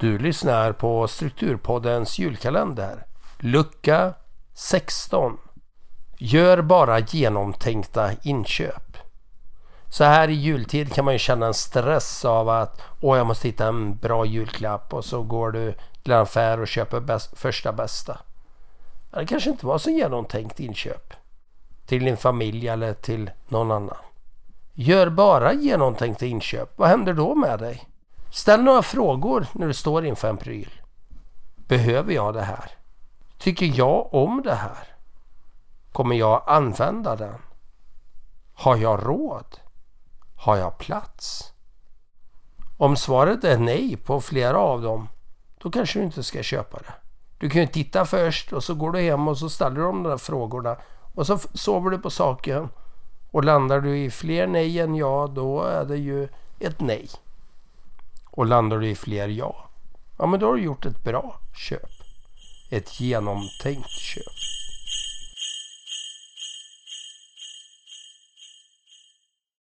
Du lyssnar på Strukturpoddens julkalender. Lucka 16. Gör bara genomtänkta inköp. Så här i jultid kan man ju känna en stress av att åh, jag måste hitta en bra julklapp och så går du till en affär och köper bäst, första bästa. Det kanske inte var så genomtänkt inköp. Till din familj eller till någon annan. Gör bara genomtänkta inköp. Vad händer då med dig? Ställ några frågor när du står inför en pryl. Behöver jag det här? Tycker jag om det här? Kommer jag använda den? Har jag råd? Har jag plats? Om svaret är nej på flera av dem, då kanske du inte ska köpa det. Du kan ju titta först och så går du hem och så ställer du de där frågorna och så sover du på saken. Och landar du i fler nej än ja, då är det ju ett nej. Och landar du i fler ja, ja men då har du gjort ett bra köp. Ett genomtänkt köp.